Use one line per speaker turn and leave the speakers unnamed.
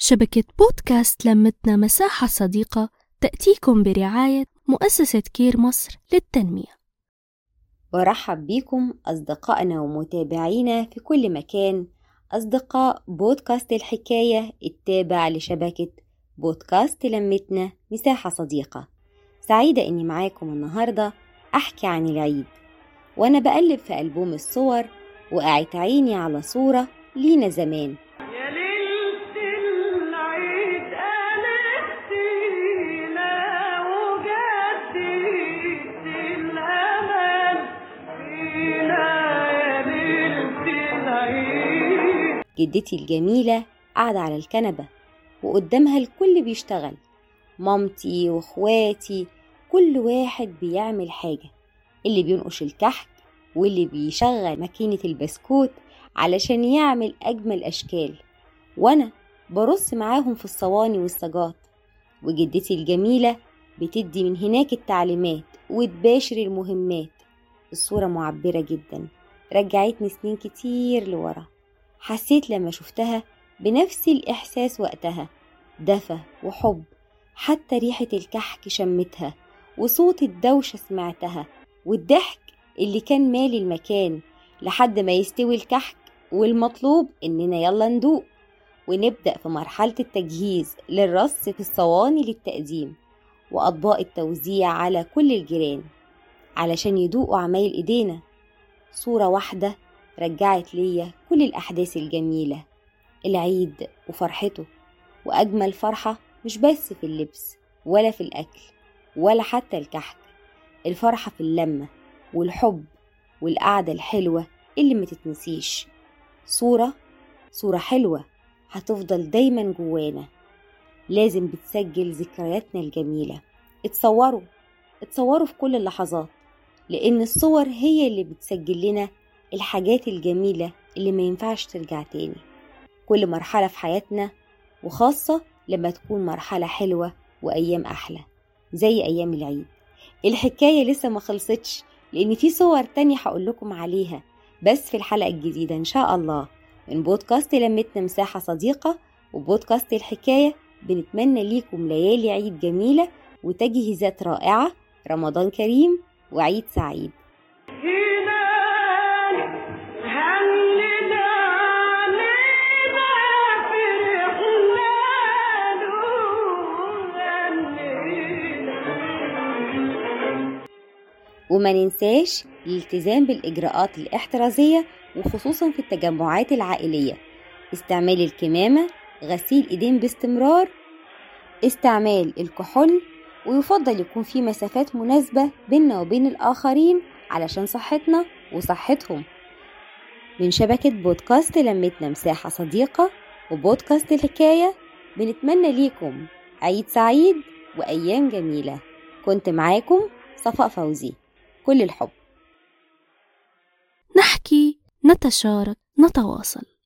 شبكة بودكاست لمتنا مساحة صديقة تأتيكم برعاية مؤسسة كير مصر للتنمية.
برحب بيكم أصدقائنا ومتابعينا في كل مكان. أصدقاء بودكاست الحكاية التابع لشبكة بودكاست لمتنا مساحة صديقة. سعيدة إني معاكم النهاردة أحكي عن العيد. وأنا بقلب في ألبوم الصور وقعت عيني على صورة لينا زمان. جدتي الجميلة قاعدة على الكنبة وقدامها الكل بيشتغل مامتي واخواتي كل واحد بيعمل حاجة اللي بينقش الكحك واللي بيشغل ماكينة البسكوت علشان يعمل أجمل أشكال وأنا برص معاهم في الصواني والصاجات وجدتي الجميلة بتدي من هناك التعليمات وتباشر المهمات الصورة معبرة جدا رجعتني سنين كتير لورا. حسيت لما شفتها بنفس الإحساس وقتها دفى وحب حتى ريحة الكحك شمتها وصوت الدوشة سمعتها والضحك اللي كان مالي المكان لحد ما يستوي الكحك والمطلوب إننا يلا ندوق ونبدأ في مرحلة التجهيز للرص في الصواني للتقديم وأطباق التوزيع على كل الجيران علشان يدوقوا عمايل إيدينا. صورة واحدة رجعت ليا كل الأحداث الجميلة العيد وفرحته وأجمل فرحة مش بس في اللبس ولا في الأكل ولا حتى الكحك الفرحة في اللمة والحب والقعدة الحلوة اللي ما تتنسيش. صورة صورة حلوة هتفضل دايما جوانا. لازم بتسجل ذكرياتنا الجميلة. اتصوروا اتصوروا في كل اللحظات لأن الصور هي اللي بتسجل لنا الحاجات الجميلة اللي ما ينفعش ترجع تاني. كل مرحلة في حياتنا وخاصة لما تكون مرحلة حلوة وأيام أحلى زي أيام العيد. الحكاية لسه ما خلصتش لأن في صور تانية هقول لكم عليها بس في الحلقة الجديدة إن شاء الله. من بودكاست لمتنا مساحة صديقة وبودكاست الحكاية بنتمنى ليكم ليالي عيد جميلة وتجهيزات رائعة رمضان كريم وعيد سعيد. وما ننساش الالتزام بالإجراءات الاحترازية وخصوصا في التجمعات العائلية. استعمال الكمامة غسيل إيدين باستمرار استعمال الكحول ويفضل يكون في مسافات مناسبة بيننا وبين الآخرين علشان صحتنا وصحتهم. من شبكة بودكاست لمتنا مساحة صديقة وبودكاست الحكاية بنتمنى ليكم عيد سعيد وأيام جميلة. كنت معاكم صفاء فوزي. كل الحب.
نحكي نتشارك نتواصل.